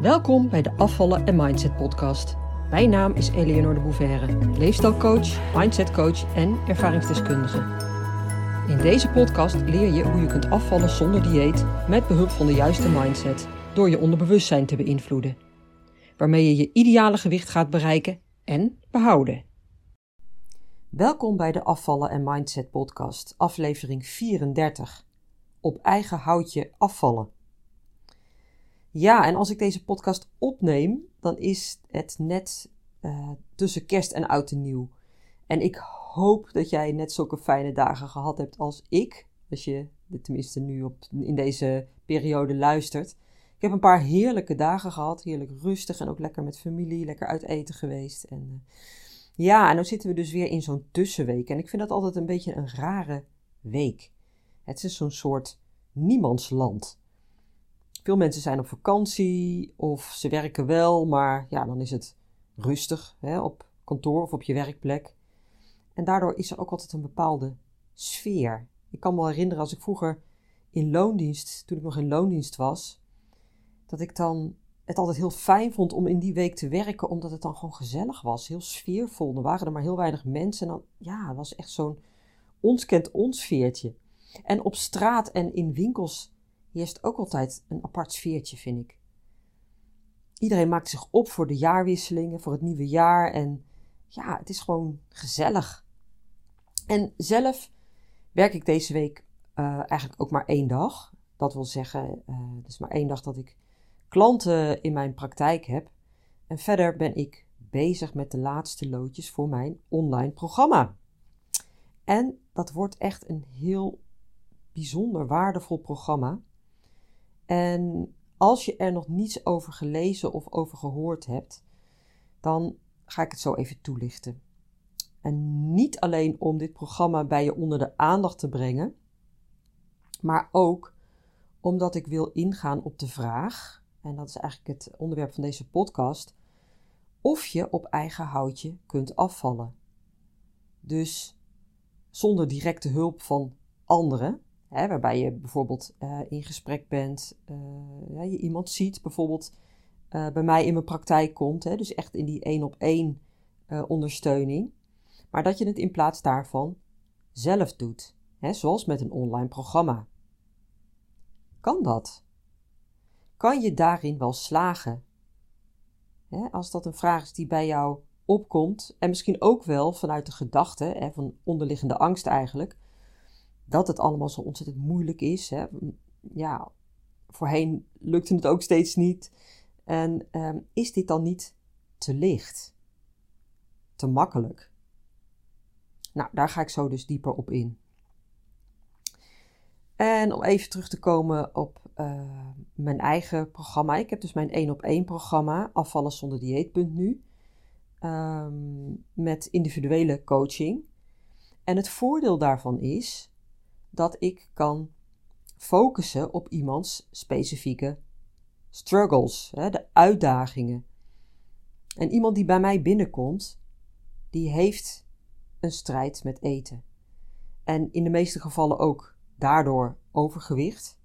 Welkom bij de Afvallen en Mindset podcast. Mijn naam is Eleonore de Bouverre, leefstijlcoach, mindsetcoach en ervaringsdeskundige. In deze podcast leer je hoe je kunt afvallen zonder dieet met behulp van de juiste mindset door je onderbewustzijn te beïnvloeden, waarmee je je ideale gewicht gaat bereiken en behouden. Welkom bij de Afvallen en Mindset podcast, aflevering 34. Op eigen houtje afvallen. Ja, en als ik deze podcast opneem, dan is het net uh, tussen kerst en oud en nieuw. En ik hoop dat jij net zulke fijne dagen gehad hebt als ik. Als je tenminste nu op, in deze periode luistert. Ik heb een paar heerlijke dagen gehad. Heerlijk rustig en ook lekker met familie. Lekker uit eten geweest. En uh, ja, en nu zitten we dus weer in zo'n tussenweek. En ik vind dat altijd een beetje een rare week. Het is zo'n soort niemandsland. Veel mensen zijn op vakantie of ze werken wel, maar ja, dan is het rustig hè, op kantoor of op je werkplek. En daardoor is er ook altijd een bepaalde sfeer. Ik kan me herinneren als ik vroeger in loondienst, toen ik nog in loondienst was, dat ik dan het altijd heel fijn vond om in die week te werken, omdat het dan gewoon gezellig was, heel sfeervol. Er waren er maar heel weinig mensen en dan, ja, het was echt zo'n ons kent ons. En op straat en in winkels heerst ook altijd een apart sfeertje, vind ik. Iedereen maakt zich op voor de jaarwisselingen, voor het nieuwe jaar en ja, het is gewoon gezellig. En zelf werk ik deze week uh, eigenlijk ook maar één dag. Dat wil zeggen, uh, is maar één dag dat ik klanten in mijn praktijk heb. En verder ben ik bezig met de laatste loodjes voor mijn online programma. En dat wordt echt een heel bijzonder waardevol programma. En als je er nog niets over gelezen of over gehoord hebt, dan ga ik het zo even toelichten. En niet alleen om dit programma bij je onder de aandacht te brengen, maar ook omdat ik wil ingaan op de vraag, en dat is eigenlijk het onderwerp van deze podcast, of je op eigen houtje kunt afvallen. Dus zonder directe hulp van anderen, Waarbij je bijvoorbeeld uh, in gesprek bent, uh, je iemand ziet, bijvoorbeeld uh, bij mij in mijn praktijk komt, hè, dus echt in die één op één ondersteuning. Maar dat je het in plaats daarvan zelf doet, hè, zoals met een online programma. Kan dat? Kan je daarin wel slagen? Hè, als dat een vraag is die bij jou opkomt, en misschien ook wel vanuit de gedachte, hè, van onderliggende angst eigenlijk, dat het allemaal zo ontzettend moeilijk is. Hè. Ja, voorheen lukte het ook steeds niet. En ehm, is dit dan niet te licht? Te makkelijk? Nou, daar ga ik zo dus dieper op in. En om even terug te komen op uh, mijn eigen programma. Ik heb dus mijn 1 op 1 programma, afvallen zonder dieet.nu. Um, met individuele coaching. En het voordeel daarvan is dat ik kan focussen op iemands specifieke struggles, hè, de uitdagingen. En iemand die bij mij binnenkomt, die heeft een strijd met eten. En in de meeste gevallen ook daardoor overgewicht.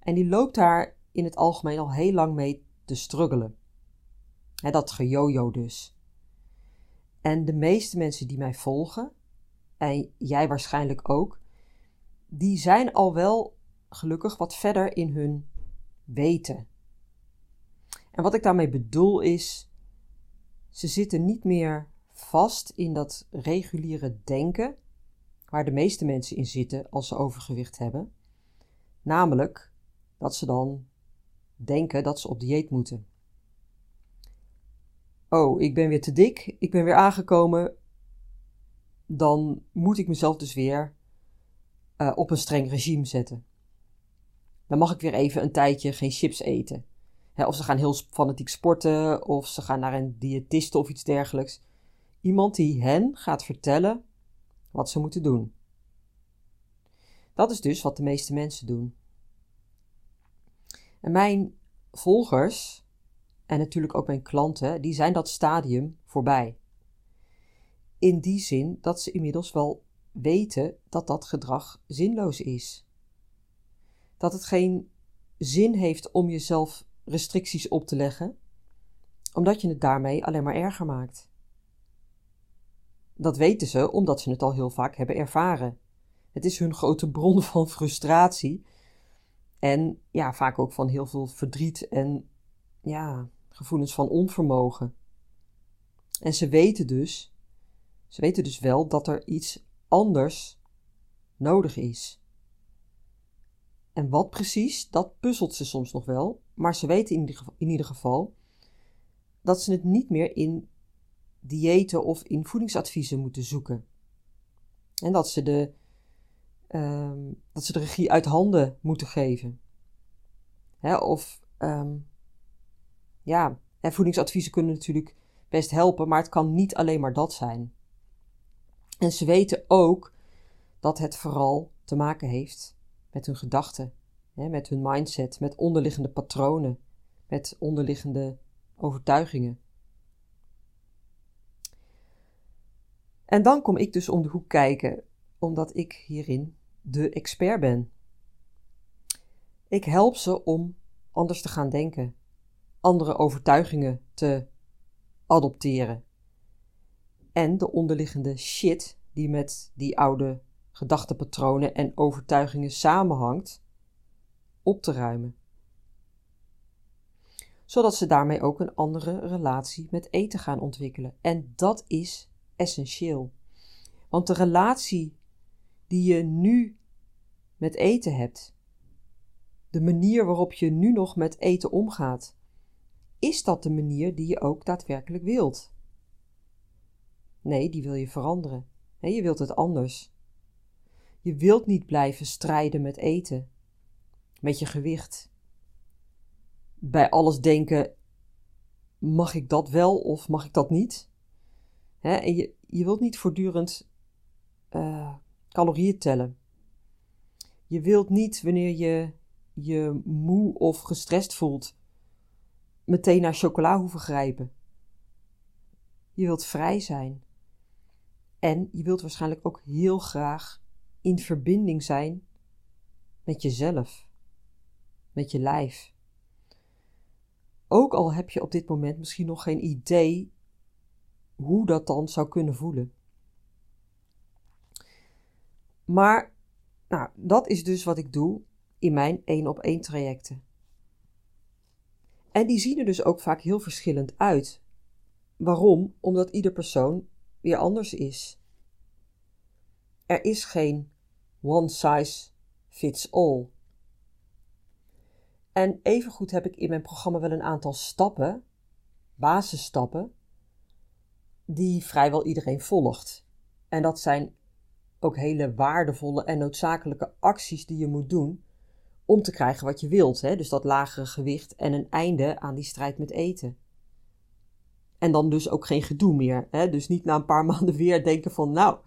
En die loopt daar in het algemeen al heel lang mee te struggelen. Hè, dat gejojo dus. En de meeste mensen die mij volgen, en jij waarschijnlijk ook, die zijn al wel gelukkig wat verder in hun weten. En wat ik daarmee bedoel is, ze zitten niet meer vast in dat reguliere denken waar de meeste mensen in zitten als ze overgewicht hebben. Namelijk dat ze dan denken dat ze op dieet moeten. Oh, ik ben weer te dik, ik ben weer aangekomen. Dan moet ik mezelf dus weer uh, op een streng regime zetten. Dan mag ik weer even een tijdje geen chips eten. of ze gaan heel fanatiek sporten, of ze gaan naar een diëtiste of iets dergelijks. Iemand die hen gaat vertellen wat ze moeten doen. Dat is dus wat de meeste mensen doen. En mijn volgers, en natuurlijk ook mijn klanten, die zijn dat stadium voorbij. In die zin dat ze inmiddels wel weten dat dat gedrag zinloos is. Dat het geen zin heeft om jezelf restricties op te leggen, omdat je het daarmee alleen maar erger maakt. Dat weten ze omdat ze het al heel vaak hebben ervaren. Het is hun grote bron van frustratie en ja, vaak ook van heel veel verdriet en ja, gevoelens van onvermogen. En ze weten dus, ze weten dus wel dat er iets anders nodig is. En wat precies, dat puzzelt ze soms nog wel, maar ze weten in ieder, geval dat ze het niet meer in diëten of in voedingsadviezen moeten zoeken. En dat ze de, uh, dat ze de regie uit handen moeten geven. Hè, of um, ja, en voedingsadviezen kunnen natuurlijk best helpen, maar het kan niet alleen maar dat zijn. En ze weten ook dat het vooral te maken heeft met hun gedachten, hè, met hun mindset, met onderliggende patronen, met onderliggende overtuigingen. En dan kom ik dus om de hoek kijken, omdat ik hierin de expert ben. Ik help ze om anders te gaan denken, andere overtuigingen te adopteren en de onderliggende shit die met die oude gedachtepatronen en overtuigingen samenhangt, op te ruimen. Zodat ze daarmee ook een andere relatie met eten gaan ontwikkelen. En dat is essentieel. Want de relatie die je nu met eten hebt, de manier waarop je nu nog met eten omgaat, is dat de manier die je ook daadwerkelijk wilt? Nee, die wil je veranderen. Je wilt het anders. Je wilt niet blijven strijden met eten, met je gewicht. Bij alles denken: mag ik dat wel of mag ik dat niet? en je, je wilt niet voortdurend uh, calorieën tellen. Je wilt niet wanneer je je moe of gestrest voelt, meteen naar chocola hoeven grijpen. Je wilt vrij zijn. En je wilt waarschijnlijk ook heel graag in verbinding zijn met jezelf, met je lijf. Ook al heb je op dit moment misschien nog geen idee hoe dat dan zou kunnen voelen. Maar nou, dat is dus wat ik doe in mijn één op één trajecten. En die zien er dus ook vaak heel verschillend uit. Waarom? Omdat ieder persoon weer anders is. Er is geen one size fits all. En evengoed heb ik in mijn programma wel een aantal stappen, basisstappen, die vrijwel iedereen volgt. En dat zijn ook hele waardevolle en noodzakelijke acties die je moet doen om te krijgen wat je wilt. Hè? Dus dat lagere gewicht en een einde aan die strijd met eten. En dan dus ook geen gedoe meer. Hè? Dus niet na een paar maanden weer denken van nou,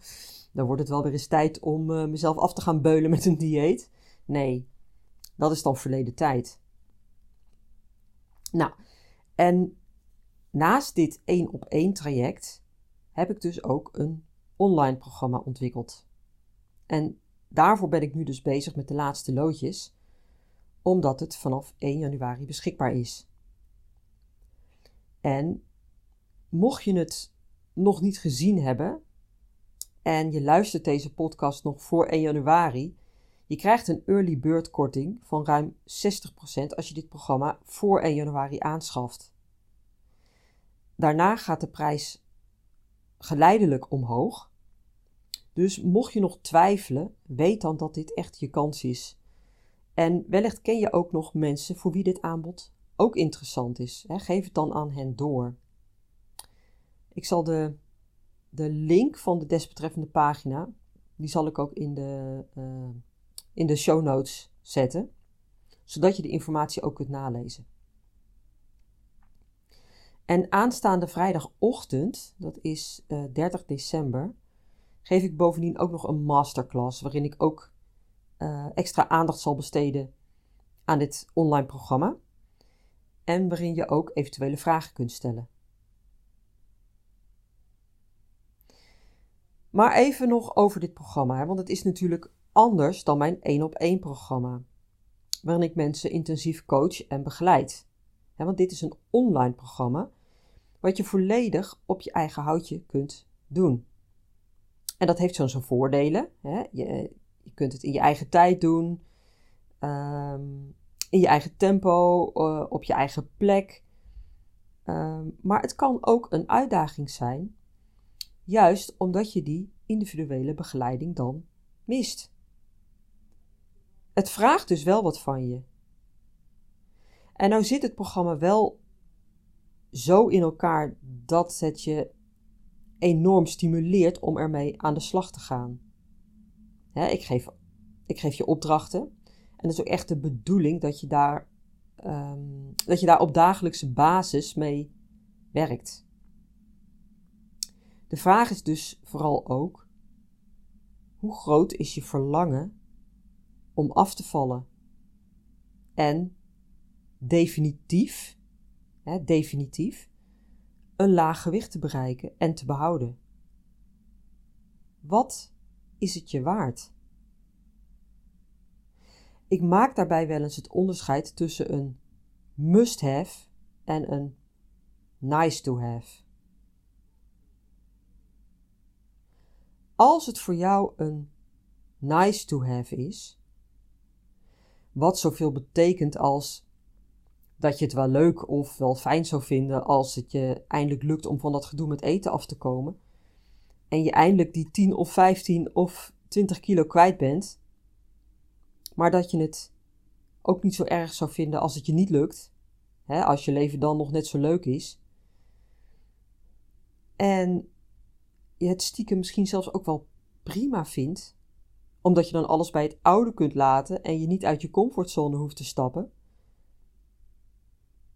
dan wordt het wel weer eens tijd om uh, mezelf af te gaan beulen met een dieet. Nee, dat is dan verleden tijd. Nou, en naast dit één op één traject heb ik dus ook een online programma ontwikkeld. En daarvoor ben ik nu dus bezig met de laatste loodjes omdat het vanaf 1 januari beschikbaar is. En mocht je het nog niet gezien hebben en je luistert deze podcast nog voor 1 januari, je krijgt een early bird korting van ruim 60% als je dit programma voor 1 januari aanschaft. Daarna gaat de prijs geleidelijk omhoog. Dus mocht je nog twijfelen, weet dan dat dit echt je kans is. En wellicht ken je ook nog mensen voor wie dit aanbod ook interessant is. Geef het dan aan hen door. Ik zal de, de link van de desbetreffende pagina, die zal ik ook in de, uh, in de show notes zetten, zodat je de informatie ook kunt nalezen. En aanstaande vrijdagochtend, dat is uh, eh, 30 december, geef ik bovendien ook nog een masterclass waarin ik ook uh, extra aandacht zal besteden aan dit online programma. En waarin je ook eventuele vragen kunt stellen. Maar even nog over dit programma, want het is natuurlijk anders dan mijn één op één programma, waarin ik mensen intensief coach en begeleid. want dit is een online programma wat je volledig op je eigen houtje kunt doen. En dat heeft zo'n zijn voordelen. Je, kunt het in je eigen tijd doen, ehm, in je eigen tempo, uh, op je eigen plek. Um, maar het kan ook een uitdaging zijn, juist omdat je die individuele begeleiding dan mist. Het vraagt dus wel wat van je. En nou zit het programma wel zo in elkaar dat het je enorm stimuleert om ermee aan de slag te gaan. ik, geef, ik geef je opdrachten. En het is ook echt de bedoeling dat je daar, ehm, dat je daar op dagelijkse basis mee werkt. De vraag is dus vooral ook: hoe groot is je verlangen om af te vallen? En definitief, hè, definitief, een laag gewicht te bereiken en te behouden. Wat is het je waard? Ik maak daarbij wel eens het onderscheid tussen een must-have en een nice-to-have. Als het voor jou een nice-to-have is, wat zoveel betekent als dat je het wel leuk of wel fijn zou vinden als het je eindelijk lukt om van dat gedoe met eten af te komen. En je eindelijk die 10 of 15 of 20 kilo kwijt bent. Maar dat je het ook niet zo erg zou vinden als het je niet lukt. Hè, als je leven dan nog net zo leuk is. En je het stiekem misschien zelfs ook wel prima vindt. Omdat je dan alles bij het oude kunt laten en je niet uit je comfortzone hoeft te stappen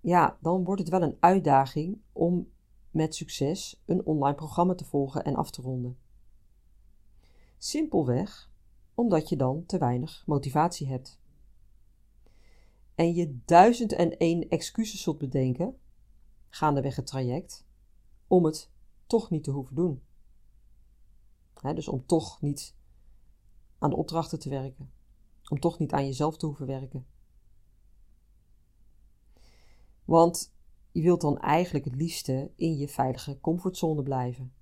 ja, dan wordt het wel een uitdaging om met succes een online programma te volgen en af te ronden. Simpelweg omdat je dan te weinig motivatie hebt. En je duizend en één excuses zult bedenken, gaandeweg het traject, om het toch niet te hoeven doen. Dus om toch niet aan de opdrachten te werken, om toch niet aan jezelf te hoeven werken. Want je wilt dan eigenlijk het liefste in je veilige comfortzone blijven.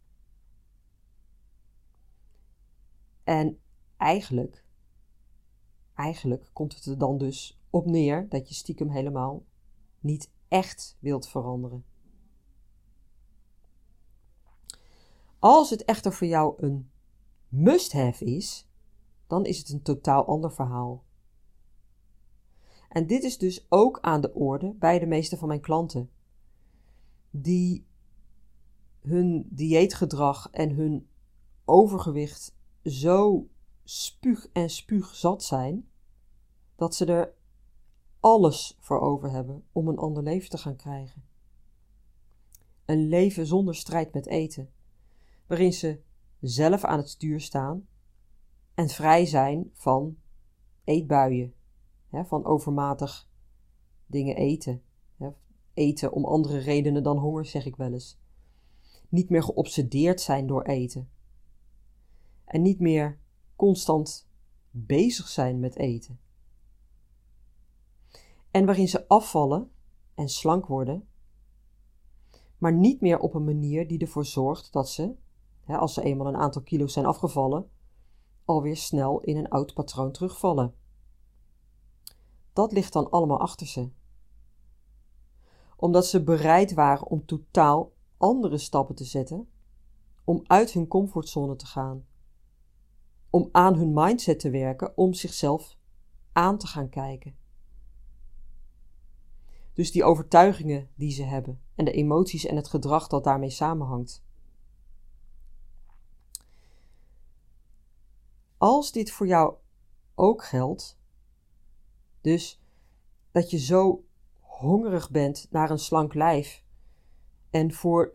En eigenlijk, eigenlijk komt het er dan dus op neer dat je stiekem helemaal niet echt wilt veranderen. Als het echter voor jou een must-have is, dan is het een totaal ander verhaal. En dit is dus ook aan de orde bij de meeste van mijn klanten. Die hun dieetgedrag en hun overgewicht zo spuug en spuug zat zijn, dat ze er alles voor over hebben om een ander leven te gaan krijgen. Een leven zonder strijd met eten, waarin ze zelf aan het stuur staan en vrij zijn van eetbuien, hè, van overmatig dingen eten. Hè, eten om andere redenen dan honger, zeg ik wel eens. Niet meer geobsedeerd zijn door eten. En niet meer constant bezig zijn met eten. En waarin ze afvallen en slank worden, maar niet meer op een manier die ervoor zorgt dat ze, hè, als ze eenmaal een aantal kilo's zijn afgevallen, alweer snel in een oud patroon terugvallen dat ligt dan allemaal achter ze. Omdat ze bereid waren om totaal andere stappen te zetten, om uit hun comfortzone te gaan, om aan hun mindset te werken, om zichzelf aan te gaan kijken. Dus die overtuigingen die ze hebben en de emoties en het gedrag dat daarmee samenhangt. Als dit voor jou ook geldt, dus dat je zo hongerig bent naar een slank lijf en voor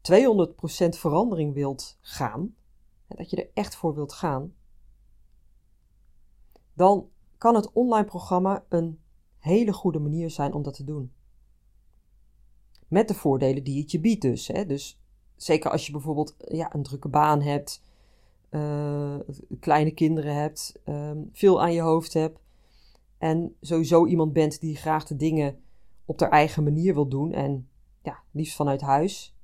200% verandering wilt gaan, dat je er echt voor wilt gaan, dan kan het online programma een hele goede manier zijn om dat te doen. Met de voordelen die het je biedt dus. Hè? Dus zeker als je bijvoorbeeld ja, een drukke baan hebt, uh, kleine kinderen hebt, uh, veel aan je hoofd hebt, en sowieso iemand bent die graag de dingen op haar eigen manier wil doen en ja, liefst vanuit huis.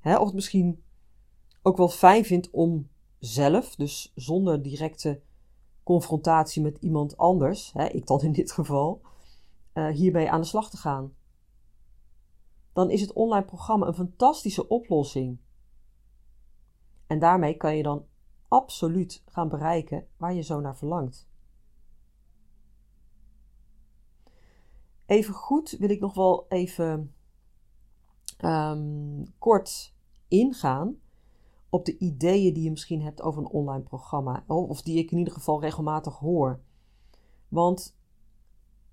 Hè, of het misschien ook wel fijn vindt om zelf, dus zonder directe confrontatie met iemand anders, hè, ik dan in dit geval, uh, hiermee aan de slag te gaan. Dan is het online programma een fantastische oplossing. En daarmee kan je dan absoluut gaan bereiken waar je zo naar verlangt. Even goed wil ik nog wel even um, kort ingaan op de ideeën die je misschien hebt over een online programma. Of die ik in ieder geval regelmatig hoor. Want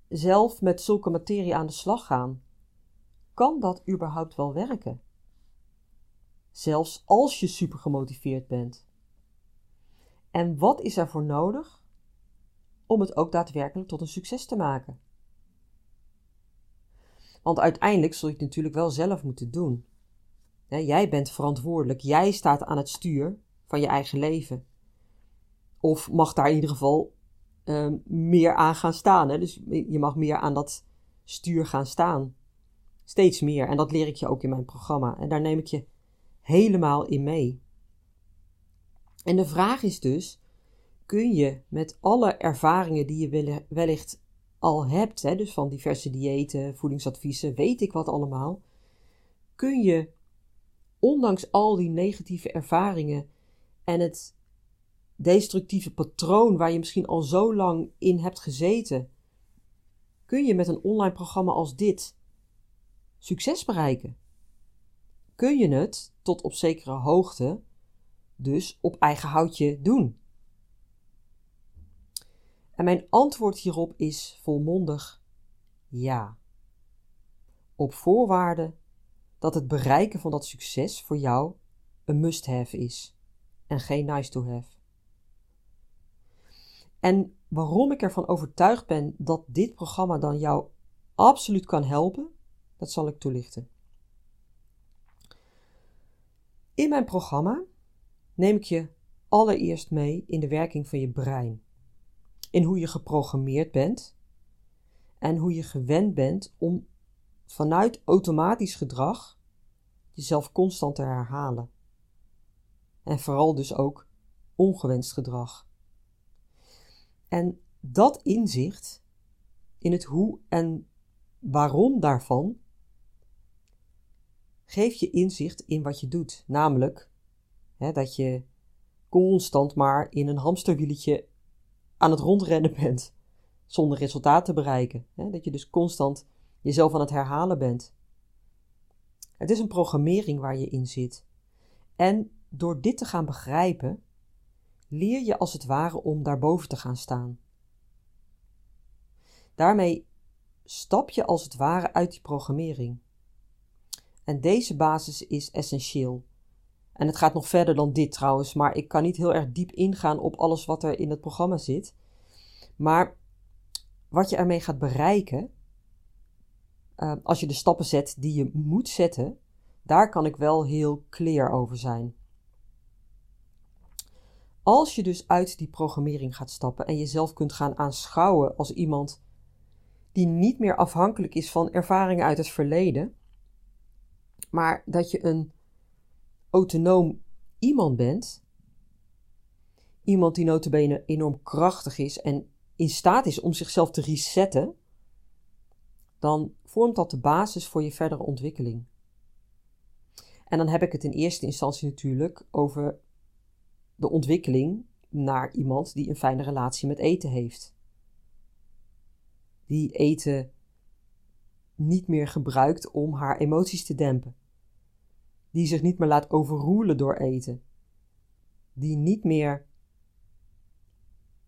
zelf met zulke materie aan de slag gaan, kan dat überhaupt wel werken? Zelfs als je super gemotiveerd bent. En wat is er voor nodig om het ook daadwerkelijk tot een succes te maken? Want uiteindelijk zul je het natuurlijk wel zelf moeten doen. jij bent verantwoordelijk, jij staat aan het stuur van je eigen leven. Of mag daar in ieder geval ehm, meer aan gaan staan. Hè? Dus je mag meer aan dat stuur gaan staan. Steeds meer. En dat leer ik je ook in mijn programma. En daar neem ik je helemaal in mee. En de vraag is dus: kun je met alle ervaringen die je wellicht al hebt, hè, dus van diverse diëten, voedingsadviezen, weet ik wat allemaal, kun je ondanks al die negatieve ervaringen en het destructieve patroon waar je misschien al zo lang in hebt gezeten, kun je met een online programma als dit succes bereiken? Kun je het tot op zekere hoogte dus op eigen houtje doen? En mijn antwoord hierop is volmondig ja. Op voorwaarde dat het bereiken van dat succes voor jou een must-have is en geen nice-to-have. En waarom ik ervan overtuigd ben dat dit programma dan jou absoluut kan helpen, dat zal ik toelichten. In mijn programma neem ik je allereerst mee in de werking van je brein in hoe je geprogrammeerd bent en hoe je gewend bent om vanuit automatisch gedrag jezelf constant te herhalen. En vooral dus ook ongewenst gedrag. En dat inzicht in het hoe en waarom daarvan geeft je inzicht in wat je doet. Namelijk hè, dat je constant maar in een hamsterwieltje aan het rondrennen bent zonder resultaat te bereiken. Hè? Dat je dus constant jezelf aan het herhalen bent. Het is een programmering waar je in zit. En door dit te gaan begrijpen, leer je als het ware om daarboven te gaan staan. Daarmee stap je als het ware uit die programmering. En deze basis is essentieel. En het gaat nog verder dan dit trouwens, maar ik kan niet heel erg diep ingaan op alles wat er in het programma zit. Maar wat je ermee gaat bereiken, uh, als je de stappen zet die je moet zetten, daar kan ik wel heel clear over zijn. Als je dus uit die programmering gaat stappen en jezelf kunt gaan aanschouwen als iemand die niet meer afhankelijk is van ervaringen uit het verleden, maar dat je een autonoom iemand bent, iemand die notabene enorm krachtig is en in staat is om zichzelf te resetten, dan vormt dat de basis voor je verdere ontwikkeling. En dan heb ik het in eerste instantie natuurlijk over de ontwikkeling naar iemand die een fijne relatie met eten heeft. Die eten niet meer gebruikt om haar emoties te dempen die zich niet meer laat overroelen door eten, die niet meer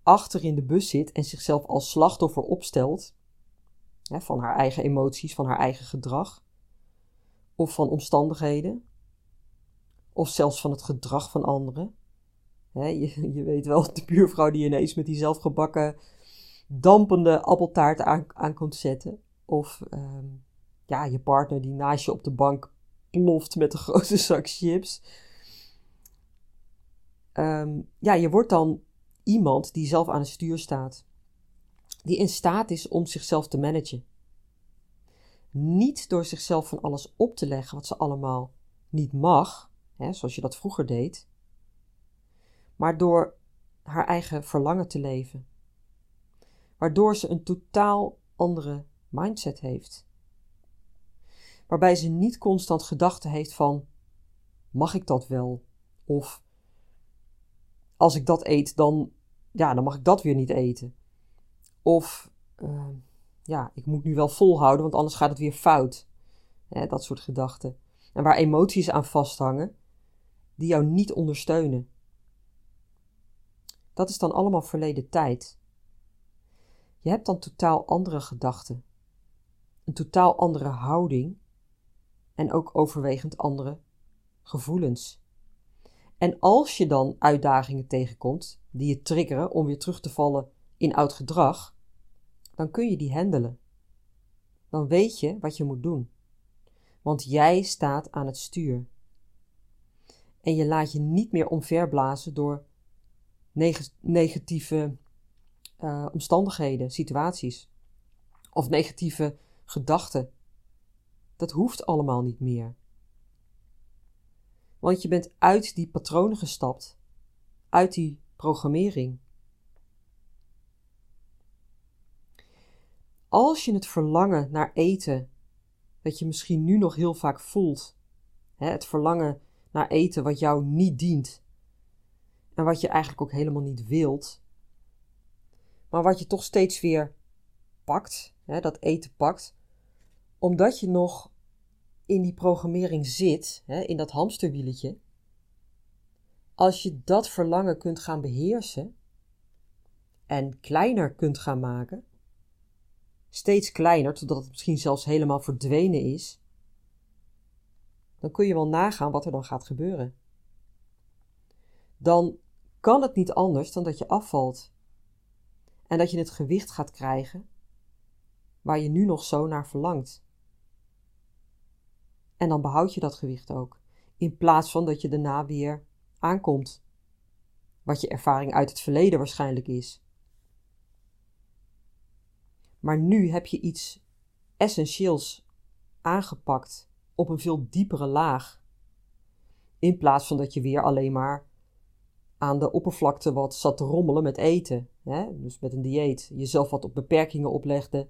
achter in de bus zit en zichzelf als slachtoffer opstelt hè, van haar eigen emoties, van haar eigen gedrag, of van omstandigheden, of zelfs van het gedrag van anderen. Je, je, weet wel, de buurvrouw die ineens met die zelfgebakken dampende appeltaart aan, aan komt zetten. Of ehm, ja, je partner die naast je op de bank ploft met een grote zak chips. Ehm, ja, je wordt dan iemand die zelf aan het stuur staat. Die in staat is om zichzelf te managen. Niet door zichzelf van alles op te leggen wat ze allemaal niet mag, hè, zoals je dat vroeger deed, maar door haar eigen verlangen te leven. Waardoor ze een totaal andere mindset heeft. Waarbij ze niet constant gedachten heeft van: mag ik dat wel? Of als ik dat eet, dan, ja, dan mag ik dat weer niet eten. Of uh, ja, ik moet nu wel volhouden, want anders gaat het weer fout. dat soort gedachten. En waar emoties aan vasthangen, die jou niet ondersteunen. Dat is dan allemaal verleden tijd. Je hebt dan totaal andere gedachten, een totaal andere houding en ook overwegend andere gevoelens. En als je dan uitdagingen tegenkomt die je triggeren om weer terug te vallen in oud gedrag, dan kun je die handelen. Dan weet je wat je moet doen. Want jij staat aan het stuur. En je laat je niet meer omverblazen door negatieve uh, omstandigheden, situaties of negatieve gedachten. Dat hoeft allemaal niet meer. Want je bent uit die patronen gestapt, uit die programmering. Als je het verlangen naar eten, dat je misschien nu nog heel vaak voelt, hè, het verlangen naar eten wat jou niet dient en wat je eigenlijk ook helemaal niet wilt, maar wat je toch steeds weer pakt, hè, dat eten pakt, omdat je nog in die programmering zit, hè, in dat hamsterwieletje, als je dat verlangen kunt gaan beheersen en kleiner kunt gaan maken, steeds kleiner, totdat het misschien zelfs helemaal verdwenen is, dan kun je wel nagaan wat er dan gaat gebeuren. Dan kan het niet anders dan dat je afvalt en dat je het gewicht gaat krijgen waar je nu nog zo naar verlangt. En dan behoud je dat gewicht ook, in plaats van dat je daarna weer aankomt. Wat je ervaring uit het verleden waarschijnlijk is. Maar nu heb je iets essentieels aangepakt op een veel diepere laag. In plaats van dat je weer alleen maar aan de oppervlakte wat zat te rommelen met eten. Hè? Dus met een dieet. Jezelf wat op beperkingen oplegde,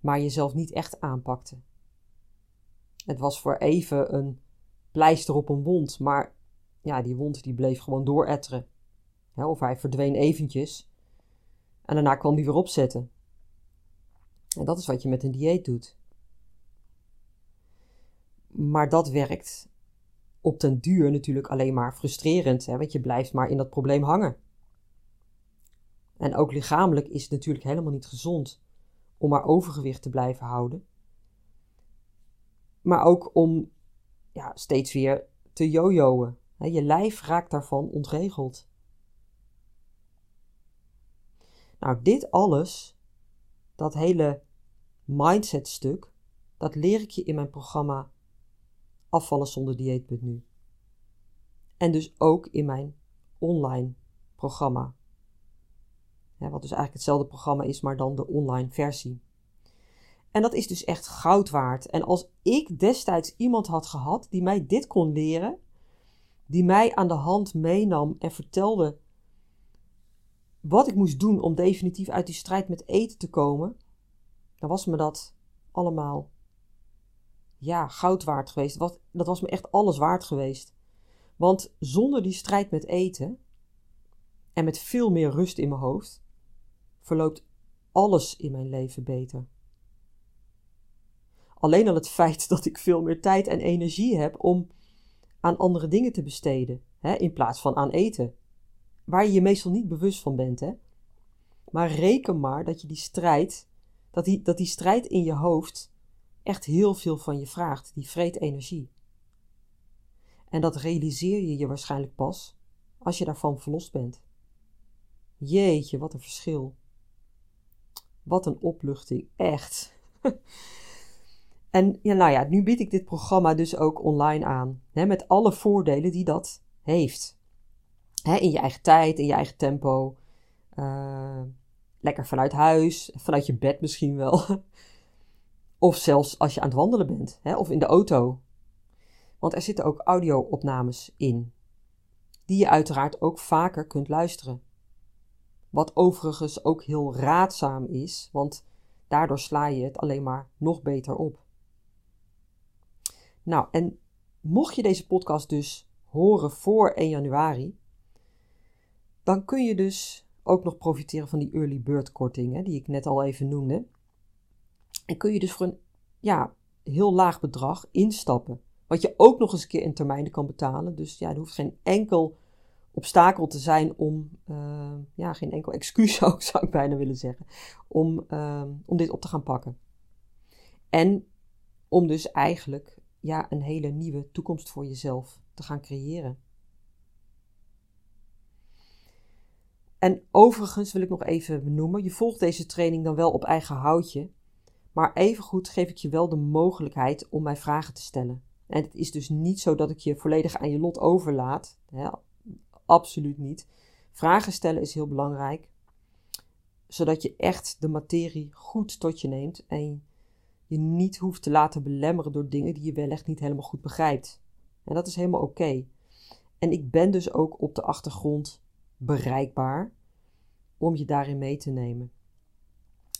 maar jezelf niet echt aanpakte. Het was voor even een pleister op een wond, maar ja, die wond die bleef gewoon dooretteren. of hij verdween eventjes en daarna kwam hij weer opzetten. En dat is wat je met een dieet doet. Maar dat werkt op den duur natuurlijk alleen maar frustrerend, hè, want je blijft maar in dat probleem hangen. En ook lichamelijk is het natuurlijk helemaal niet gezond om maar overgewicht te blijven houden. Maar ook om ja, steeds weer te jojoen. Je lijf raakt daarvan ontregeld. Nou, dit alles, dat hele mindset stuk, dat leer ik je in mijn programma Afvallen zonder dieet.nu. En dus ook in mijn online programma. Wat dus eigenlijk hetzelfde programma is, maar dan de online versie. En dat is dus echt goud waard. En als ik destijds iemand had gehad die mij dit kon leren, die mij aan de hand meenam en vertelde wat ik moest doen om definitief uit die strijd met eten te komen, dan was me dat allemaal ja, goud waard geweest. Dat, dat was me echt alles waard geweest. Want zonder die strijd met eten en met veel meer rust in mijn hoofd, verloopt alles in mijn leven beter. Alleen al het feit dat ik veel meer tijd en energie heb om aan andere dingen te besteden, hè, in plaats van aan eten. Waar je je meestal niet bewust van bent. Hè? Maar reken maar dat je die strijd, dat die, dat die strijd in je hoofd echt heel veel van je vraagt. Die vreet energie. En dat realiseer je je waarschijnlijk pas als je daarvan verlost bent. Jeetje, wat een verschil. Wat een opluchting, echt. en ja, nou ja, nu bied ik dit programma dus ook online aan. Hè, met alle voordelen die dat heeft. Hè, in je eigen tijd, in je eigen tempo. Uh, lekker vanuit huis, vanuit je bed misschien wel. Of zelfs als je aan het wandelen bent hè, of in de auto. Want er zitten ook audio-opnames in, die je uiteraard ook vaker kunt luisteren. Wat overigens ook heel raadzaam is, want daardoor sla je het alleen maar nog beter op. Nou, en mocht je deze podcast dus horen voor 1 januari, dan kun je dus ook nog profiteren van die early bird korting, hè, die ik net al even noemde. En kun je dus voor een ja, heel laag bedrag instappen. Wat je ook nog eens een keer in termijnen kan betalen. Dus ja, er hoeft geen enkel obstakel te zijn om, uh, ja, geen enkel excuus ook, zou ik bijna willen zeggen, om, uh, om dit op te gaan pakken. En om dus eigenlijk ja, een hele nieuwe toekomst voor jezelf te gaan creëren. En overigens wil ik nog even benoemen, je volgt deze training dan wel op eigen houtje, maar evengoed geef ik je wel de mogelijkheid om mij vragen te stellen. En het is dus niet zo dat ik je volledig aan je lot overlaat. Hè? Absoluut niet. Vragen stellen is heel belangrijk, zodat je echt de materie goed tot je neemt en je niet hoeft te laten belemmeren door dingen die je wellicht niet helemaal goed begrijpt. En dat is helemaal oké. En ik ben dus ook op de achtergrond bereikbaar om je daarin mee te nemen.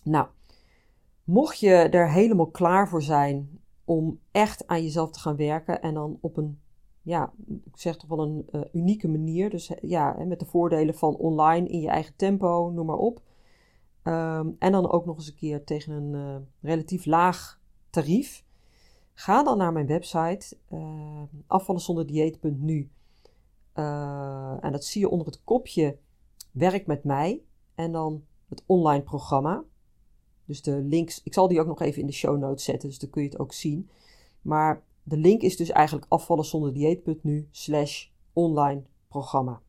Nou, mocht je er helemaal klaar voor zijn om echt aan jezelf te gaan werken en dan op een, ja, ik zeg toch wel een uh, unieke manier, dus ja, met de voordelen van online in je eigen tempo, noem maar op. Um, en dan ook nog eens een keer tegen een uh, relatief laag tarief. Ga dan naar mijn website uh, afvallenzonderdieet.nu. Uh, en dat zie je onder het kopje Werk met mij en dan het online programma. Dus de links, ik zal die ook nog even in de show notes zetten, dus dan kun je het ook zien. Maar de link is dus eigenlijk afvallenzonderdieet.nu slash online programma.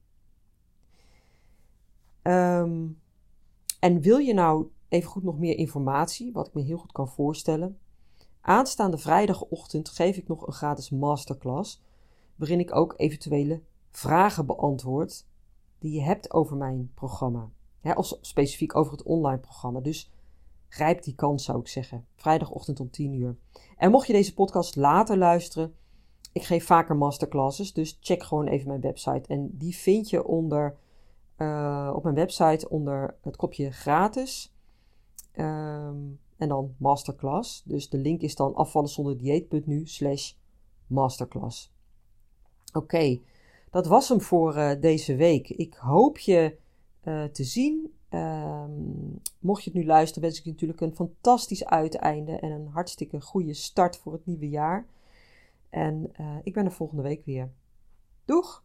Um, en wil je nou even goed nog meer informatie, wat ik me heel goed kan voorstellen? Aanstaande vrijdagochtend geef ik nog een gratis masterclass, waarin ik ook eventuele vragen beantwoord die je hebt over mijn programma. of specifiek over het online programma. Dus grijp die kans, zou ik zeggen. Vrijdagochtend om 10 uur. En mocht je deze podcast later luisteren, ik geef vaker masterclasses, dus check gewoon even mijn website. En die vind je onder uh, op mijn website onder het kopje gratis. Um, en dan masterclass. Dus de link is dan afvallenzonderdieet.nu slash masterclass. Oké, dat was hem voor uh, deze week. Ik hoop je uh, te zien. Um, mocht je het nu luisteren, wens ik je natuurlijk een fantastisch uiteinde en een hartstikke goede start voor het nieuwe jaar. En ik ben er volgende week weer. Doeg!